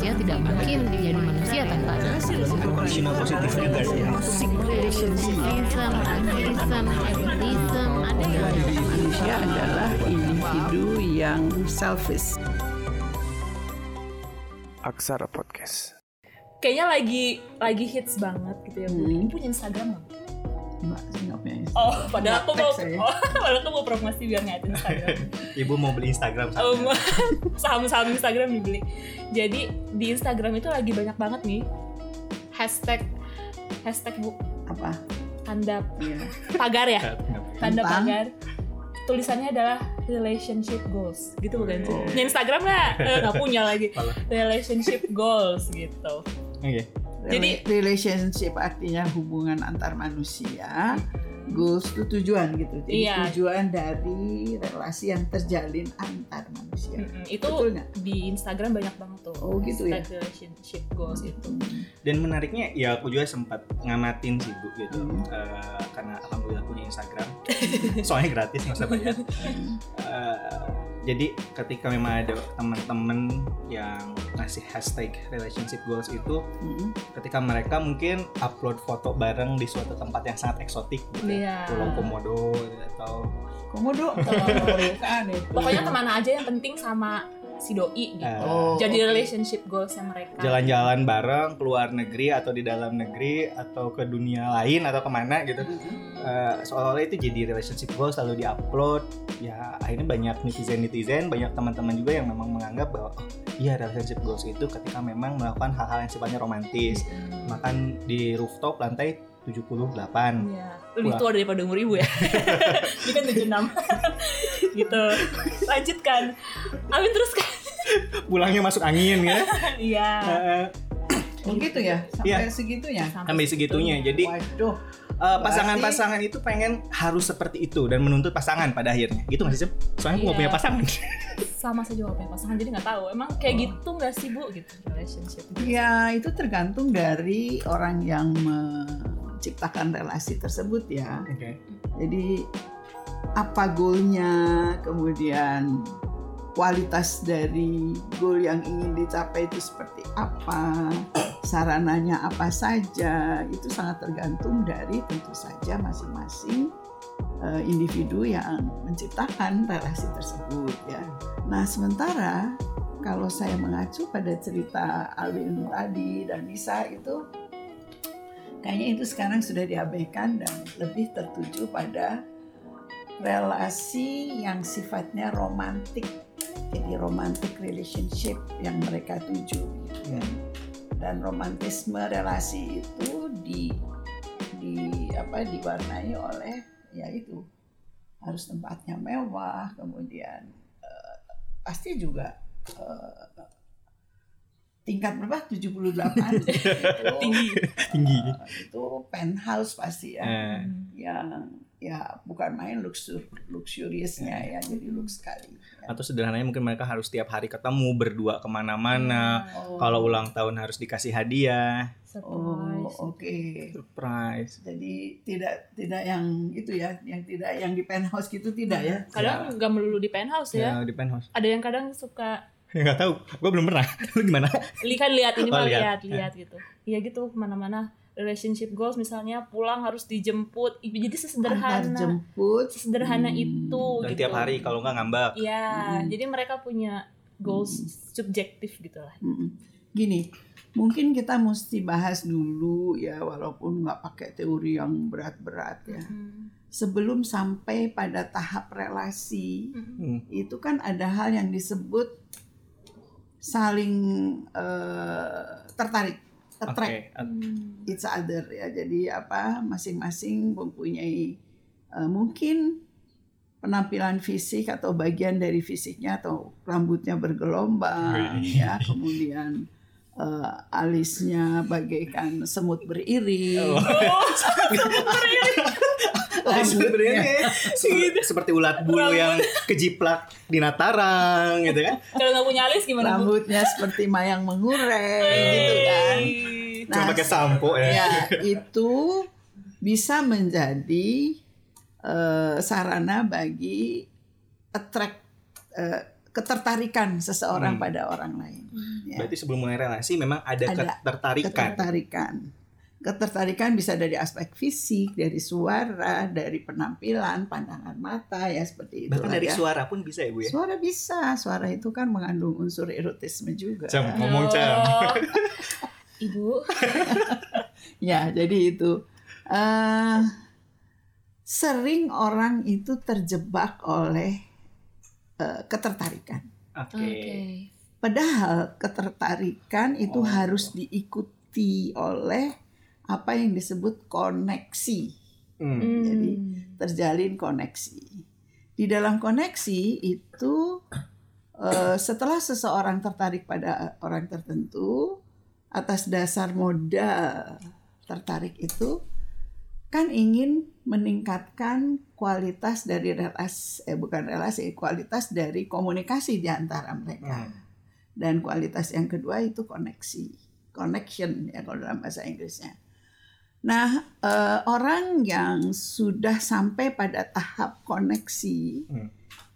manusia tidak mungkin jadi manusia tanpa atheism atheism ada Manusia adalah individu yang selfish. Aksara Podcast. Kayaknya lagi lagi hits banget gitu ya Bu. Hmm. Ibu punya Instagram nggak? Oh, padahal aku mau, oh, padahal aku mau promosi biar ada Instagram. Ibu mau beli Instagram mau- saham-saham Instagram dibeli. Jadi di Instagram itu lagi banyak banget nih hashtag hashtag bu Apa? tanda Iya. pagar ya tanda pagar tulisannya adalah relationship goals gitu bukan sih? Oh. Punya Instagram nggak? Eh, nggak punya lagi. Relationship goals gitu. Oke. Jadi- Rela- relationship artinya hubungan antar manusia. Goals itu tujuan gitu. Jadi Iya. tujuan dari relasi yang terjalin antar manusia. Mm-mm, itu Betul di Instagram banyak banget tuh. Oh, gitu ya? Relationship goals itu. Dan menariknya ya aku juga sempat ngamatin sih Bu gitu. Hmm. Eh, karena alhamdulillah punya Instagram. Soalnya gratis nggak usah bayar. Eh, jadi ketika memang ada teman-teman yang ngasih hashtag relationship goals itu Mm. ketika mereka mungkin upload foto bareng di suatu tempat yang sangat eksotik gitu ya. Iya. Pulau Komodo atau Komodo. Pokoknya ke mana aja yang penting sama si doi gitu. eh, Oh, Jadi oke. relationship goalsnya mereka. jalan-jalan bareng keluar negeri atau di dalam negeri atau ke dunia lain atau ke mana gitu Eh, seolah-olah itu jadi relationship goals selalu diupload ya akhirnya banyak netizen netizen banyak teman-teman juga yang memang menganggap bahwa oh iya relationship goals itu ketika memang melakukan hal-hal yang sifatnya romantis makan di rooftop lantai 78 Iya. Lebih tua daripada umur ibu ya. Ini kan 76. gitu. Lanjutkan. Amin terus kan. pulangnya masuk angin ya Iya. Oh gitu ya, sampai segitunya. sampai segitunya jadi Waduh, eh, pasangan-pasangan itu pengen harus seperti itu dan menuntut pasangan pada akhirnya gitu nggak sih Cep? soalnya aku nggak Iya. punya pasangan Sama saja punya pasangan jadi nggak tahu. Emang kayak Oh. gitu nggak sih bu gitu relationship? ya itu tergantung dari orang yang menciptakan relasi tersebut ya. oke Jadi apa goalnya, kemudian kualitas dari goal yang ingin dicapai itu seperti apa, sarananya apa saja, itu sangat tergantung dari tentu saja masing-masing eh, individu yang menciptakan relasi tersebut ya. Nah sementara kalau saya mengacu pada cerita Alwin tadi dan Nisa itu kayaknya itu sekarang sudah diabaikan dan lebih tertuju pada relasi yang sifatnya romantik jadi romantic relationship yang mereka tuju gitu kan. Dan romantisme relasi itu di di apa diwarnai oleh ya itu harus tempatnya mewah kemudian eh, pasti juga eh, tingkat berapa? 78 itu, Tinggi. tinggi. eh, itu penthouse pasti ya. Eh, yang ya bukan main luxur luxuriousnya ya jadi lux sekali. Ya. atau sederhananya mungkin mereka harus tiap hari ketemu berdua ke mana-mana. Oh, kalau ulang tahun harus dikasih hadiah. Oh Surprise. oke. Surprise. Jadi tidak tidak yang itu ya yang tidak yang di penthouse gitu tidak ya? Kadang nggak melulu di penthouse ya. ya di penthouse. Ada yang kadang suka nggak tahu gue belum pernah. Lu gimana? Li- kan lihat ini Oh, mah lihat. lihat lihat gitu. Iya gitu ke mana-mana relationship goals misalnya pulang harus dijemput. Jadi antar sesederhana jemput sesederhana Hmm. itu dan gitu. tiap hari kalau nggak ngambek Iya, Hmm. jadi mereka punya goals subjektif gitu lah. Mm-mm. Gini, mungkin kita mesti bahas dulu ya, walaupun nggak pakai teori yang berat-berat ya. Hmm. Sebelum sampai pada tahap relasi, Hmm. itu kan ada hal yang disebut saling eh, tertarik, attract each other ya. Jadi apa, masing-masing mempunyai eh, mungkin penampilan fisik atau bagian dari fisiknya atau rambutnya bergelombang Wih. ya kemudian eh, alisnya bagaikan semut beriring Oh. rambutnya Se- seperti ulat bulu yang kejiplak di Natarang gitu kan Kalau nggak punya alis gimana? Bu? rambutnya seperti mayang mengurai gitu kan cuma pakai sampo ya, ya itu bisa menjadi eh, sarana bagi attract eh, ketertarikan seseorang Hmm. pada orang lain. Ya. Berarti sebelum mulai relasi memang ada, Ada ketertarikan. Ketertarikan. Ketertarikan bisa dari aspek fisik, dari suara, dari penampilan, pandangan mata ya seperti itu. Bahkan dari ya. suara pun bisa ya Bu ya. Suara bisa, suara itu kan mengandung unsur erotisme juga. Cam, ngomong cam. Oh. Ibu, Ya, jadi itu eh sering orang itu terjebak oleh eh, ketertarikan. Oke. oke. Padahal ketertarikan itu Oh. harus diikuti oleh apa yang disebut koneksi. Hmm. Hmm. Jadi, Terjalin koneksi. Di dalam koneksi itu eh, setelah seseorang tertarik pada orang tertentu atas dasar modal tertarik itu kan ingin meningkatkan kualitas dari relasi eh bukan relasi kualitas dari komunikasi di antara mereka Hmm. dan kualitas yang kedua itu koneksi connection ya kalau dalam bahasa Inggrisnya nah eh, orang yang sudah sampai pada tahap koneksi Hmm.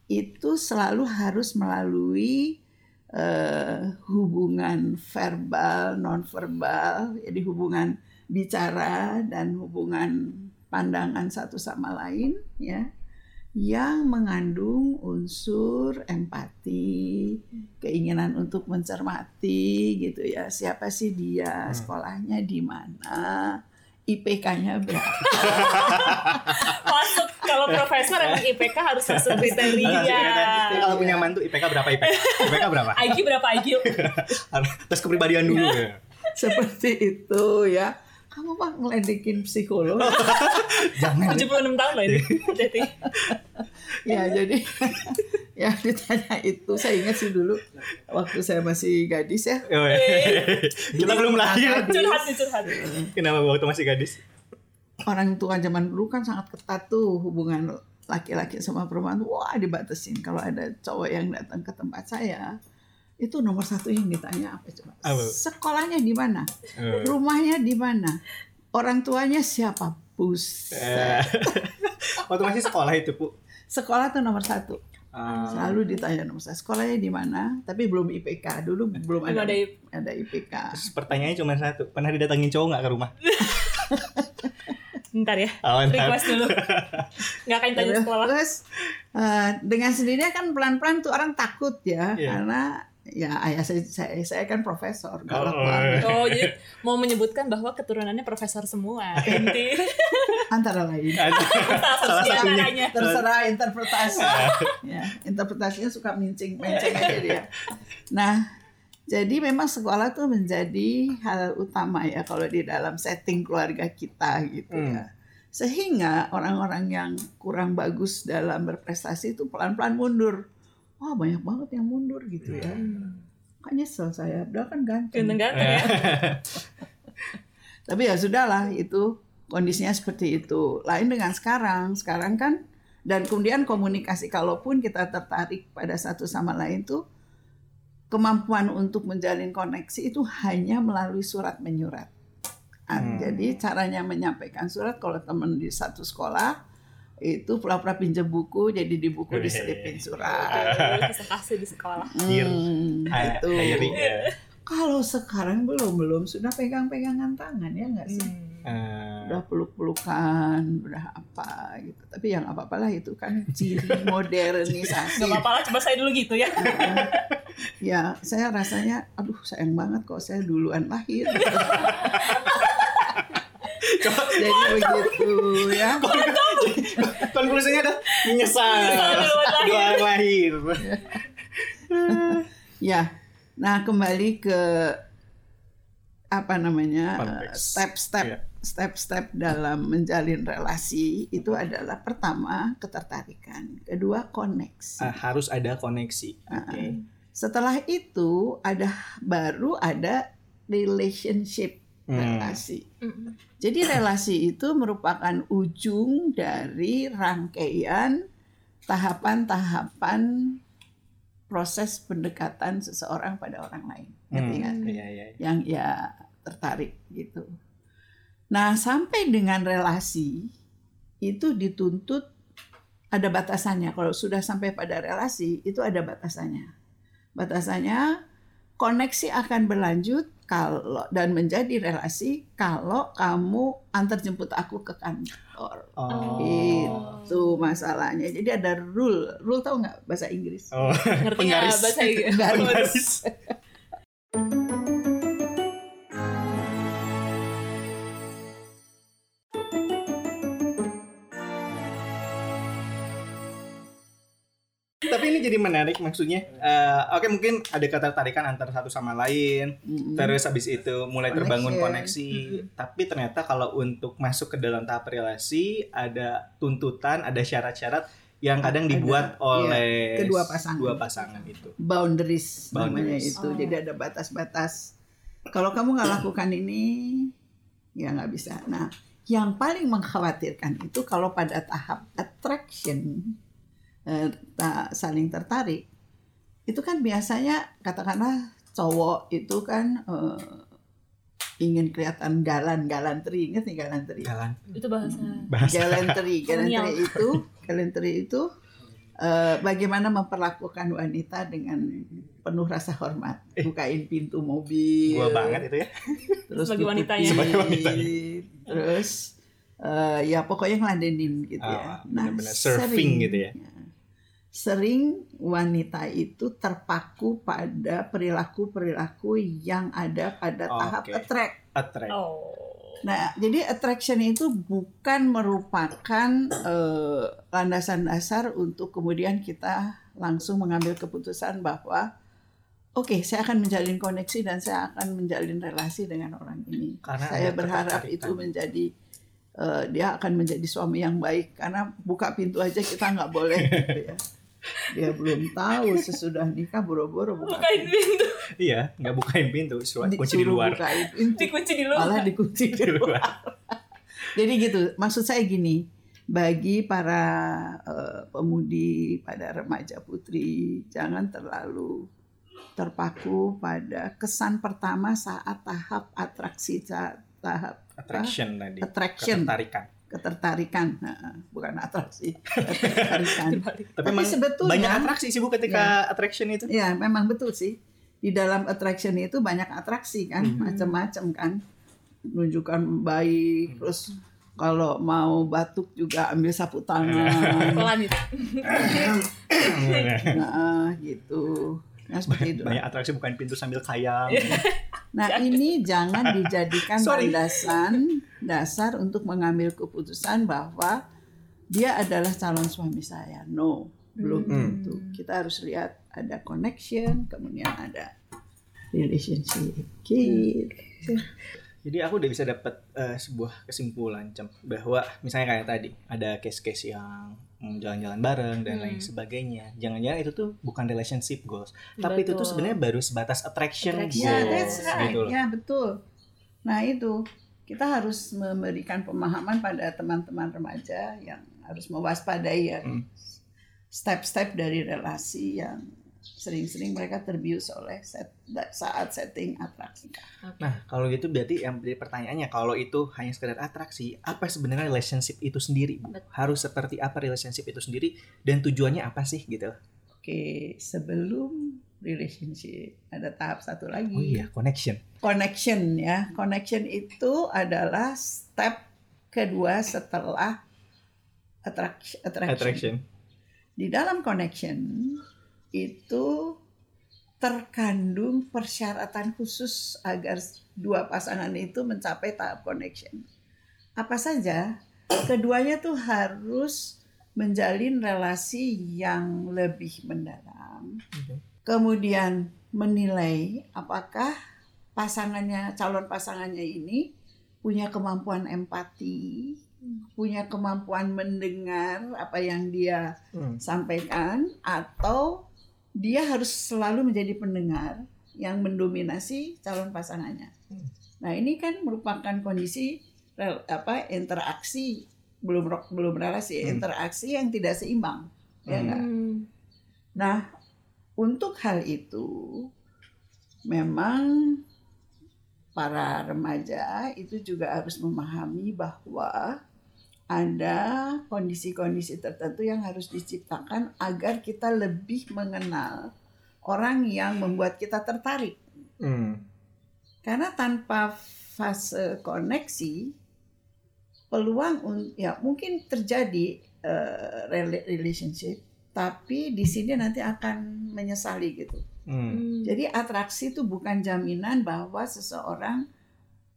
itu selalu harus melalui eh, hubungan verbal non verbal jadi hubungan bicara dan hubungan pandangan satu sama lain ya yang mengandung unsur empati, keinginan untuk mencermati gitu ya. Siapa sih dia, Hmm. sekolahnya di mana, IPK-nya berapa. Masuk kalau profesor emang IPK harus masuk kriteria. Kalau punya mantu IPK berapa IPK? IPK berapa? IQ berapa IQ? Tes kepribadian dulu ya. Seperti itu ya. Kamu mah ngeledekin psikolog. Jangan. 76 tahun loh ini. Jadi ya jadi ya ditanya itu saya ingat sih dulu waktu saya masih gadis ya Oh, iya. Kita belum lahir. curhat nih curhat. Kenapa waktu masih gadis? orang tua zaman dulu kan sangat ketat tuh hubungan laki-laki sama perempuan wah dibatasin kalau ada cowok yang datang ke tempat saya itu nomor satu yang ditanya apa coba sekolahnya di mana Eh. rumahnya di mana orang tuanya siapa bus Eh. Waktu masih sekolah itu, Bu. sekolah tuh nomor satu Ah. selalu ditanya nomor satu sekolahnya di mana tapi belum IPK dulu belum Belum ada ada ada IPK Terus pertanyaannya cuma satu. Pernah didatangin cowok nggak ke rumah? Bentar ya. Oh, ntar. Request dulu. Nggak akan tanya sekolah. Terus eh, dengan sendirinya kan pelan-pelan tuh orang takut ya Iya. karena ya ayah saya, saya saya kan profesor galak Oh, banget. Oh, jadi mau menyebutkan bahwa keturunannya profesor semua. Inti. antara lain Salah satunya. terserah interpretasi ya interpretasinya suka mincing mincing aja dia nah jadi memang sekolah tuh menjadi hal utama ya kalau di dalam setting keluarga kita gitu Hmm. ya sehingga orang-orang yang kurang bagus dalam berprestasi itu pelan-pelan mundur wah banyak banget yang mundur gitu ya kan nyesel saya udah kan ganteng Ganteng-ganteng ya. tapi ya sudahlah itu kondisinya seperti itu. Lain dengan sekarang. Sekarang kan dan kemudian komunikasi kalaupun kita tertarik pada satu sama lain tuh kemampuan untuk menjalin koneksi itu hanya melalui surat menyurat. Ah, Hmm. Jadi caranya menyampaikan surat kalau teman di satu sekolah itu pura-pura pinjam buku jadi di buku diselipin surat. Kasih di sekolah. Hmm, itu. Diary, ya. Kalau sekarang belum belum sudah pegang-pegangan tangan ya nggak sih? Hmm. Eh, udah peluk-pelukan, udah apa gitu. Tapi yang apa-apalah itu kan ciri modernisasi. Gak apa-apa lah, coba saya dulu gitu ya. ya, saya rasanya, aduh sayang banget kok saya duluan lahir. Jadi begitu ya. Konklusinya adalah menyesal. Menyesal duluan lahir. Ya, nah kembali ke apa namanya step-step Iya. step-step dalam menjalin relasi itu adalah pertama ketertarikan, kedua koneksi. Ah, harus ada koneksi. Ah, Oke. Setelah itu ada baru ada relationship. Relasi. Mm. Jadi relasi itu merupakan ujung dari rangkaian tahapan-tahapan proses pendekatan seseorang pada orang lain. Ngerti Hmm. nggak? Iya, iya. Yang ya tertarik gitu. Nah, sampai dengan relasi itu dituntut ada batasannya. Kalau sudah sampai pada relasi itu ada batasannya. Batasannya koneksi akan berlanjut kalau dan menjadi relasi kalau kamu antar jemput aku ke kantor. Oh. Itu masalahnya. Jadi ada rule. Rule tahu nggak bahasa Inggris? Oh. Ngerti ya Penggaris. bahasa Inggris? Penggaris. Jadi menarik maksudnya. Eh, Oke mungkin ada ketertarikan antara satu sama lain. Mm-mm. Terus habis itu mulai terbangun Connection. koneksi. Tapi ternyata kalau untuk masuk ke dalam tahap relasi ada tuntutan, ada syarat-syarat yang kadang Ada, dibuat iya. oleh Kedua pasangan. dua pasangan itu. boundaries, namanya Boundaries. itu. Oh. Jadi ada batas-batas. Kalau kamu nggak lakukan ini, ya nggak bisa. Nah, yang paling mengkhawatirkan itu kalau pada tahap attraction, eh, saling tertarik, itu kan biasanya katakanlah cowok itu kan eh, ingin kelihatan galan, galantri, ingat nih galantri? Jalan Itu bahasa. bahasa. Galantry, Kolonial. galantry itu, galantry itu eh, bagaimana memperlakukan wanita dengan penuh rasa hormat, bukain pintu mobil, Gua banget itu ya. terus Sebagai wanitanya. Sebagai wanitanya. terus eh, ya pokoknya ngeladenin gitu Ah, ya. benar-benar surfing gitu ya. Sering wanita itu terpaku pada perilaku-perilaku yang ada pada tahap Oke. attract. Attract. Oh. Nah, jadi attraction itu bukan merupakan eh, landasan dasar untuk kemudian kita langsung mengambil keputusan bahwa oke, saya akan menjalin koneksi dan saya akan menjalin relasi dengan orang ini. Karena saya berharap itu menjadi eh, dia akan menjadi suami yang baik karena buka pintu aja kita nggak boleh gitu ya. Dia belum tahu sesudah nikah boro-boro buka Bukain pintu. Iya, nggak bukain pintu, suruh kunci di luar. bukain pintu. Dikunci di luar. malah dikunci di Di luar. Jadi gitu, maksud saya gini, bagi para eh, pemudi, pada remaja putri, jangan terlalu terpaku pada kesan pertama saat tahap atraksi, sa- tahap Attraction tadi. Attraction. Ketertarikan. Ketertarikan, bukan atraksi, ketertarikan. Tapi, Tapi sebetulnya- banyak atraksi sih Bu ketika attraction itu. Ya, memang betul sih. Di dalam attraction itu banyak atraksi kan, Hmm. macam-macam kan. Menunjukkan baik, terus kalau mau batuk juga ambil sapu tangan. Pelan itu. nah, gitu. Nah, seperti itu. banyak atraksi bukain pintu sambil kayang. Nah, ini jangan dijadikan landasan dasar untuk mengambil keputusan bahwa dia adalah calon suami saya. No, belum Hmm. tentu. Kita harus lihat ada connection, kemudian ada relationship. Gitu. Jadi aku udah bisa dapat eh, sebuah kesimpulan Cem, bahwa misalnya kayak tadi ada case-case yang jalan-jalan bareng dan lain Hmm. sebagainya. Jangan-jangan itu tuh bukan relationship goals, tapi itu tuh Betul. sebenarnya baru sebatas attraction, Attraction. Ya, goals that's right. gitu loh. Ya, betul. Nah, itu kita harus memberikan pemahaman pada teman-teman remaja yang harus mewaspadai ya Hmm. step-step dari relasi yang sering-sering mereka terbius oleh set, saat setting atraksi. Nah, kalau gitu berarti yang jadi pertanyaannya kalau itu hanya sekedar atraksi, apa sebenarnya relationship itu sendiri, Bu? Betul. Harus seperti apa relationship itu sendiri dan tujuannya apa sih gitu? Oke, sebelum relationship ada tahap satu lagi. Oh iya, connection. Connection ya. Connection itu adalah step kedua setelah attraction. Attraction. Di dalam connection itu terkandung persyaratan khusus agar dua pasangan itu mencapai tahap connection. Apa saja? Keduanya tuh harus menjalin relasi yang lebih mendalam. Kemudian menilai apakah pasangannya calon pasangannya ini punya kemampuan empati, punya kemampuan mendengar apa yang dia Hmm. sampaikan atau dia harus selalu menjadi pendengar yang mendominasi calon pasangannya. Hmm. Nah, ini kan merupakan kondisi rel- apa interaksi belum belum relasi Hmm. interaksi yang tidak seimbang. Ya Hmm. nggak? Hmm. Nah, untuk hal itu memang para remaja itu juga harus memahami bahwa ada kondisi-kondisi tertentu yang harus diciptakan agar kita lebih mengenal orang yang membuat kita tertarik. Hmm. Karena tanpa fase koneksi, peluang ya mungkin terjadi rela- relationship, tapi di sini nanti akan menyesali gitu. Hmm. Jadi atraksi itu bukan jaminan bahwa seseorang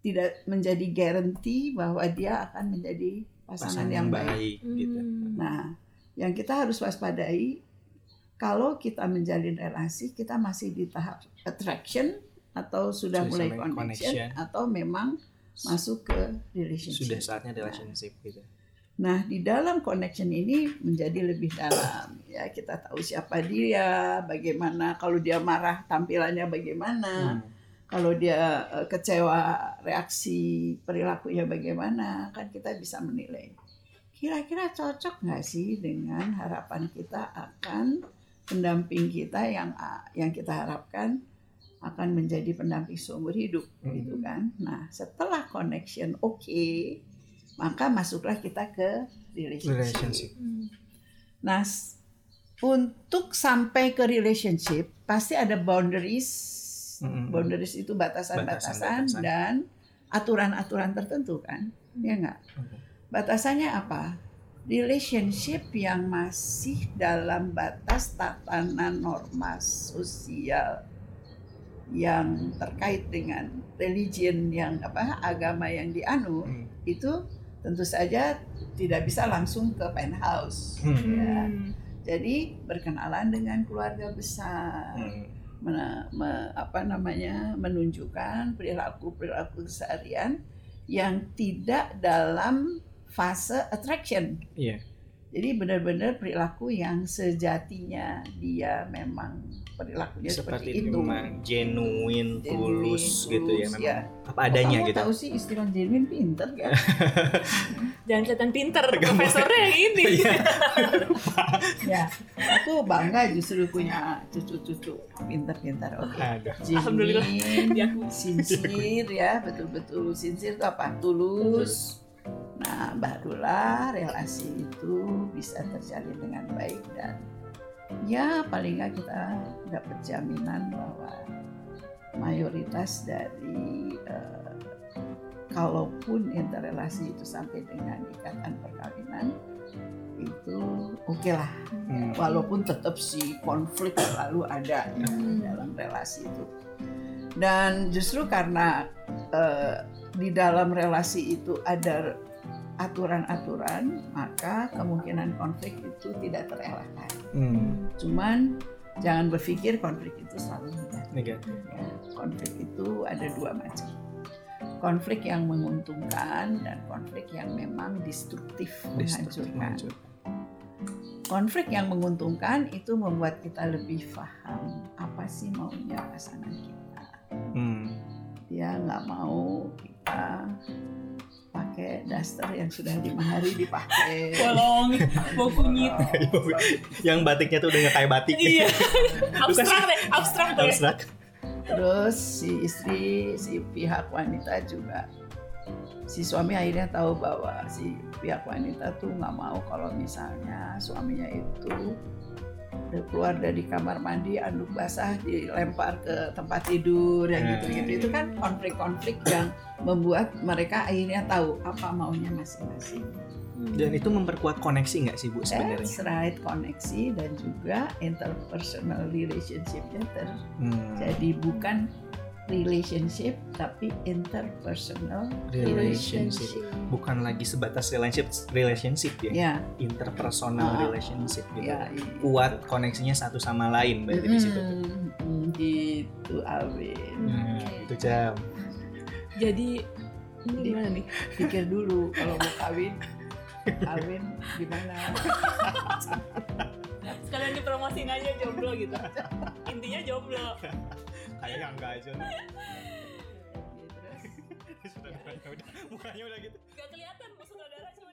tidak menjadi guarantee bahwa dia akan menjadi pasangan, yang baik. gitu. Hmm. Nah, yang kita harus waspadai kalau kita menjalin relasi, kita masih di tahap attraction atau sudah Sudah mulai connection, connection. atau memang masuk ke relationship. Sudah saatnya relationship gitu. Nah, di dalam connection ini menjadi lebih dalam. Ya, kita tahu siapa dia, bagaimana kalau dia marah tampilannya bagaimana, Hmm. Kalau dia eh, kecewa reaksi perilakunya bagaimana, kan kita bisa menilai. Kira-kira cocok nggak sih dengan harapan kita akan pendamping kita yang yang kita harapkan akan menjadi pendamping seumur hidup, Hmm. gitu kan? Nah, setelah connection oke, maka masuklah kita ke relationship. Relationship. Hmm. Nah, untuk sampai ke relationship pasti ada boundaries. Mm-mm. Boundaries itu batasan-batasan dan aturan-aturan tertentu kan, ya nggak? Batasannya apa? Relationship yang masih dalam batas tatanan norma sosial yang terkait dengan religion yang apa agama yang dianut Hmm. itu tentu saja tidak bisa langsung ke penthouse. Hmm. Ya. Hmm. Jadi berkenalan dengan keluarga besar, Hmm. Mena- me- apa namanya menunjukkan perilaku perilaku keseharian yang tidak dalam fase attraction. Iya. Jadi benar-benar perilaku yang sejatinya dia memang perilakunya seperti, Seperti itu memang genuine, tulus, gitu ya tulus, memang ya. apa adanya Kamu gitu. tahu sih istilah genuine pinter kan? Jangan kelihatan pinter, profesornya yang ini. Iya. ya, aku bangga justru punya cucu-cucu pinter-pinter. Oke. Alhamdulillah. Genuine, Diakui. sincere ya, betul-betul sincere itu apa? Tulus. Nah, barulah relasi itu bisa terjalin dengan baik dan ya paling nggak kita dapat jaminan bahwa mayoritas dari eh, kalaupun interrelasi itu sampai dengan ikatan perkawinan itu oke lah. Hmm. walaupun tetap si konflik selalu ada ya, dalam relasi itu. Dan justru karena eh, di dalam relasi itu ada aturan-aturan maka kemungkinan konflik itu tidak terelakkan Hmm. cuman jangan berpikir konflik itu selalu negatif ya. konflik itu ada dua macam konflik yang menguntungkan dan konflik yang memang destruktif, Destruktif, menghancurkan menghancurkan. konflik yang menguntungkan itu membuat kita lebih paham apa sih maunya pasangan kita. Hmm. Dia nggak mau kita pakai daster yang sudah lima hari dipakai. Bolong, bau kunyit. Yang batiknya tuh udah nggak kayak batik. Iya. abstrak deh, abstrak deh. Abstrak. Terus si istri, si pihak wanita juga, si suami akhirnya tahu bahwa si pihak wanita tuh nggak mau kalau misalnya suaminya itu keluar dari kamar mandi anduk basah dilempar ke tempat tidur yang Hmm. gitu-gitu itu kan konflik-konflik yang membuat mereka akhirnya tahu apa maunya masing-masing. Dan itu memperkuat koneksi nggak sih bu sebenarnya? That's right koneksi dan juga interpersonal relationshipnya Hmm. terjadi bukan relationship tapi interpersonal Relationship. Bukan lagi sebatas relationship, relationship ya. ya Interpersonal Ah. relationship gitu. ya Kuat koneksinya satu sama lain berarti di situ. Mm, gitu Alvin Nah, itu jam. Jadi ini gimana nih? pikir dulu kalau mau kawin Alvin gimana Sekalian dipromosiin aja jomblo gitu. Intinya jomblo. Kayaknya enggak aja. Terus Sudah, udah, udah. Mukanya udah gitu. Gak kelihatan musuh saudara cuma